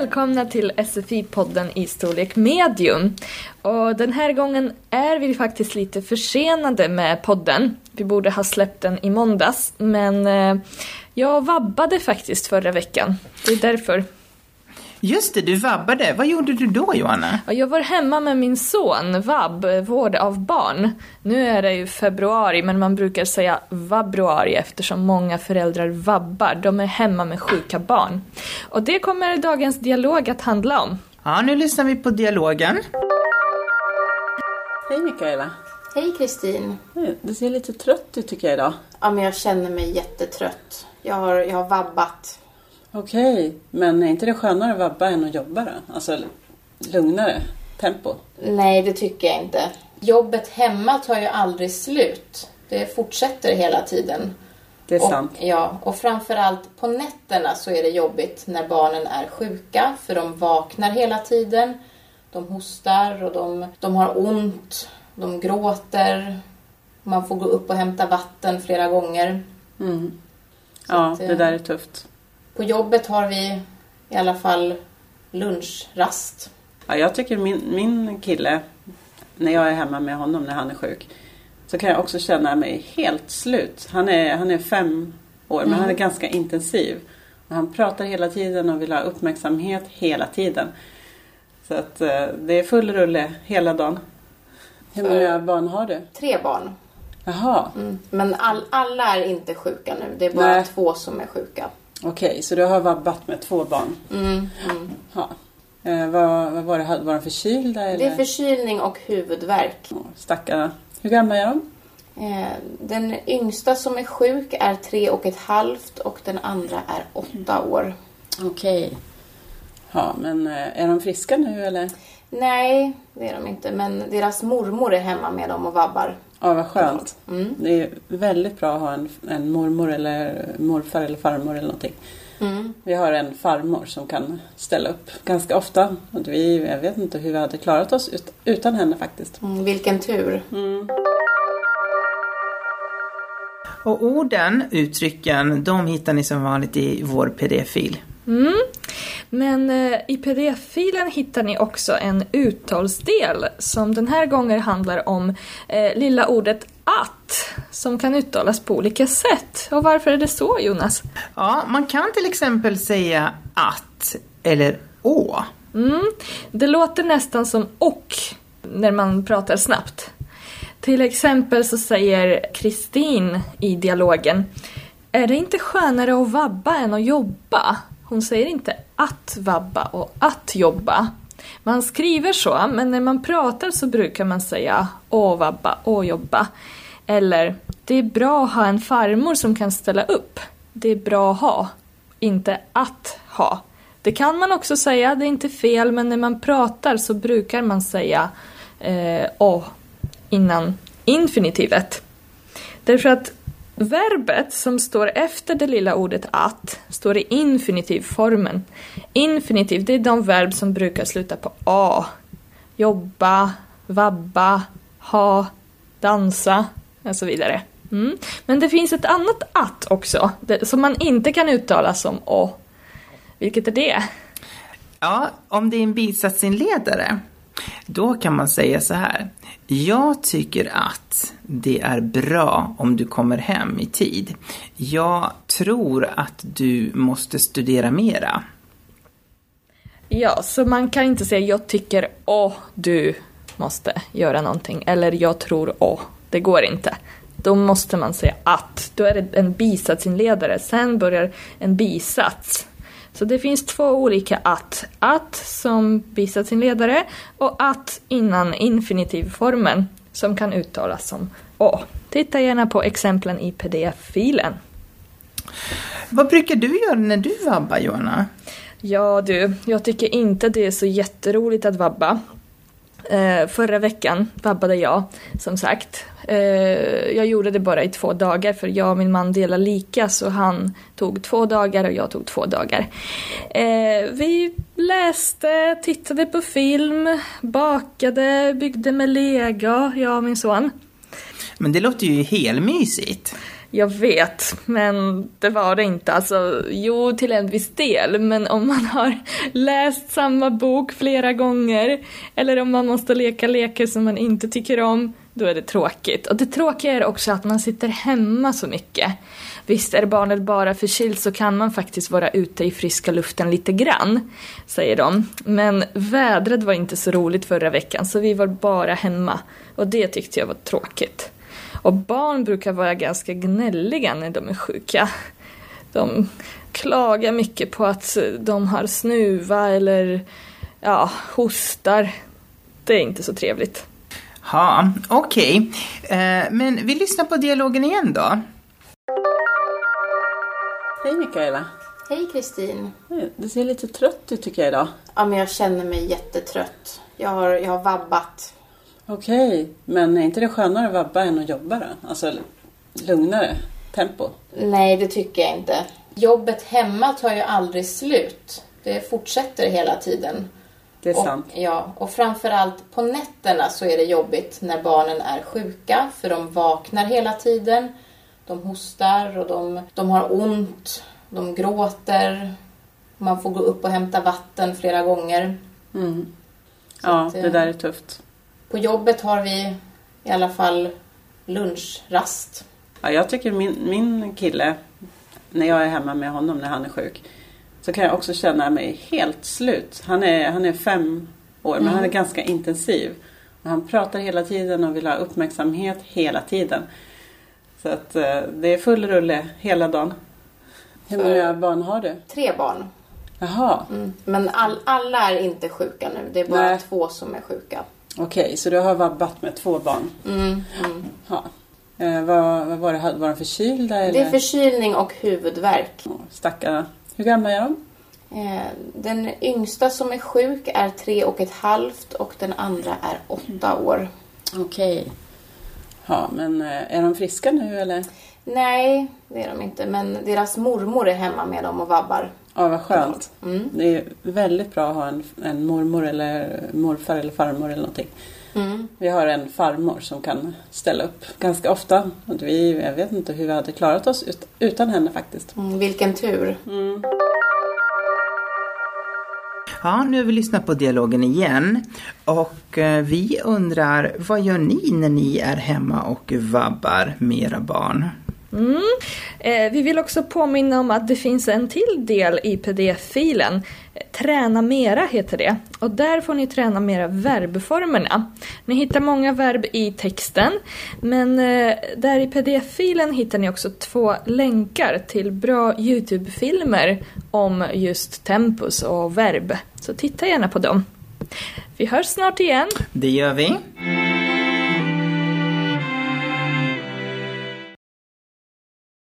välkomna till SFI-podden i storlek medium. Och den här gången är vi faktiskt lite försenade med podden. Vi borde ha släppt den i måndags, men eh, jag vabbade faktiskt förra veckan. Det är därför. Just det, du vabbade. Vad gjorde du då, Johanna? Ja, Jag var hemma med min son, vab, vård av barn. Nu är det ju februari, men man brukar säga vabruari eftersom många föräldrar vabbar. De är hemma med sjuka barn. Och det kommer dagens dialog att handla om. Ja, nu lyssnar vi på dialogen. Hej Mikaela. Hej Kristin. Du ser lite trött ut tycker jag idag. Ja, men jag känner mig jättetrött. Jag har, jag har vabbat. Okej, men är inte det skönare att vabba än att jobba då? Alltså lugnare tempo. Nej, det tycker jag inte. Jobbet hemma tar ju aldrig slut. Det fortsätter hela tiden. Det är och, sant. Ja, och framförallt på nätterna så är det jobbigt när barnen är sjuka. För de vaknar hela tiden. De hostar och de, de har ont. De gråter. Man får gå upp och hämta vatten flera gånger. Mm. Ja, att, det eh, där är tufft. På jobbet har vi i alla fall lunchrast. Ja, jag tycker min, min kille, när jag är hemma med honom när han är sjuk, så kan jag också känna mig helt slut. Han är, han är fem år, men han är ganska intensiv. Och han pratar hela tiden och vill ha uppmärksamhet hela tiden. Så att eh, det är full rulle hela dagen. Hur många barn har du? Tre barn. Jaha, Mm. Men all, alla är inte sjuka nu. Det är bara Nej. två som är sjuka. Okej, så du har vabbat med två barn? Mm. Mm. Ja. Eh, vad, vad var det? Var de förkylda eller? Det är förkylning och huvudvärk. Åh, Stackarna. Hur gamla är de? Eh, Den yngsta som är sjuk är tre och ett halvt och den andra är åtta år. Okej. Ja, men eh, är de friska nu eller? Nej, det är de inte. Men deras mormor är hemma med dem och vabbar. Ja, vad skönt. Mm. Det är väldigt bra att ha en, en mormor eller morfar eller farmor eller någonting. Mm. Vi har en farmor som kan ställa upp ganska ofta. Och vi, jag vet inte hur vi hade klarat oss ut, utan henne faktiskt. Mm, vilken tur. Och orden, uttrycken, de hittar ni som vanligt i vår pdf-fil. Men eh, i pdf-filen hittar ni också en uttalsdel som den här gången handlar om eh, lilla ordet att som kan uttalas på olika sätt. Och varför är det så Jonas? Ja, man kan till exempel säga att eller å. Mm, det låter nästan som och när man pratar snabbt. Till exempel så säger Kristin i dialogen Är det inte skönare att vabba än att jobba? Hon säger inte att vabba och att jobba. Man skriver så, men när man pratar så brukar man säga å vabba, å jobba. Eller det är bra att ha en farmor som kan ställa upp. Det är bra att ha, inte att ha. Det kan man också säga, det är inte fel, men när man pratar så brukar man säga eh, å innan infinitivet. Därför att verbet som står efter det lilla ordet att står i infinitivformen. Infinitiv, det är de verb som brukar sluta på a. Jobba, vabba, ha, dansa och så vidare. Mm. Men det finns ett annat att också, det, som man inte kan uttala som å. Vilket är det? Ja, om det är en bisatsinledare, då kan man säga så här. Jag tycker att det är bra om du kommer hem i tid. Jag tror att du måste studera mera. Ja, så man kan inte säga jag tycker åh, du måste göra någonting. Eller jag tror åh, det går inte. Då måste man säga att. Då är det en bisatsinledare. Sen börjar en bisats. Så det finns två olika att. Att som bisatsinledare och att innan infinitivformen som kan uttalas som å. Titta gärna på exemplen i pdf-filen. Vad brukar du göra när du vabbar, Johanna? Ja du, jag tycker inte det är så jätteroligt att vabba. Eh, förra veckan vabbade jag, som sagt. Eh, jag gjorde det bara i två dagar för jag och min man delar lika så han tog två dagar och jag tog två dagar. Eh, vi läste, tittade på film, bakade, byggde med lego, jag och min son. Men det låter ju helmysigt. Jag vet, men det var det inte. Alltså, jo, till en viss del, men om man har läst samma bok flera gånger eller om man måste leka lekar som man inte tycker om, då är det tråkigt. Och det tråkiga är också att man sitter hemma så mycket. Visst, är barnet bara förkylt så kan man faktiskt vara ute i friska luften lite grann, säger de. Men vädret var inte så roligt förra veckan, så vi var bara hemma. Och det tyckte jag var tråkigt. Och barn brukar vara ganska gnälliga när de är sjuka. De klagar mycket på att de har snuva eller ja, hostar. Det är inte så trevligt. Ja, okej. Okay. Eh, men vi lyssnar på dialogen igen då. Hej Mikaela. Hej Kristin. Du ser lite trött ut tycker jag idag. Ja, men jag känner mig jättetrött. Jag har, jag har vabbat. Okej, men är inte det skönare att vabba än att jobba då? Alltså lugnare tempo? Nej, det tycker jag inte. Jobbet hemma tar ju aldrig slut. Det fortsätter hela tiden. Det är och, sant. Ja, och framförallt på nätterna så är det jobbigt när barnen är sjuka för de vaknar hela tiden. De hostar och de, de har ont, de gråter. Man får gå upp och hämta vatten flera gånger. Mm. Ja, att, det där är tufft. På jobbet har vi i alla fall lunchrast. Ja, jag tycker min, min kille, när jag är hemma med honom när han är sjuk, så kan jag också känna mig helt slut. Han är, han är fem år, men mm. han är ganska intensiv. Han pratar hela tiden och vill ha uppmärksamhet hela tiden. Så att eh, det är full rulle hela dagen. Hur många barn har du? Tre barn. Jaha. Mm. Men all, alla är inte sjuka nu. Det är bara Nej. två som är sjuka. Okej, okay, så du har vabbat med två barn? Mm. mm. Ja. Eh, vad, vad var det? Var de förkylda? Eller? Det är förkylning och huvudvärk. Oh, stackarna. Hur gamla är de? Eh, den yngsta som är sjuk är tre och ett halvt och den andra är åtta år. Okej. Okay. Ja, men eh, är de friska nu eller? Nej, det är de inte. Men deras mormor är hemma med dem och vabbar. Ja, vad skönt. Mm. Det är väldigt bra att ha en, en mormor eller morfar eller farmor eller någonting. Mm. Vi har en farmor som kan ställa upp ganska ofta. Vi, jag vet inte hur vi hade klarat oss ut, utan henne faktiskt. Mm, vilken tur. Mm. Ja, nu har vi lyssnat på dialogen igen. Och eh, vi undrar, vad gör ni när ni är hemma och vabbar med era barn? Mm. Eh, vi vill också påminna om att det finns en till del i pdf-filen. Träna mera heter det. Och där får ni träna mera verbformerna. Ni hittar många verb i texten, men eh, där i pdf-filen hittar ni också två länkar till bra Youtube-filmer om just tempus och verb. Så titta gärna på dem. Vi hörs snart igen. Det gör vi.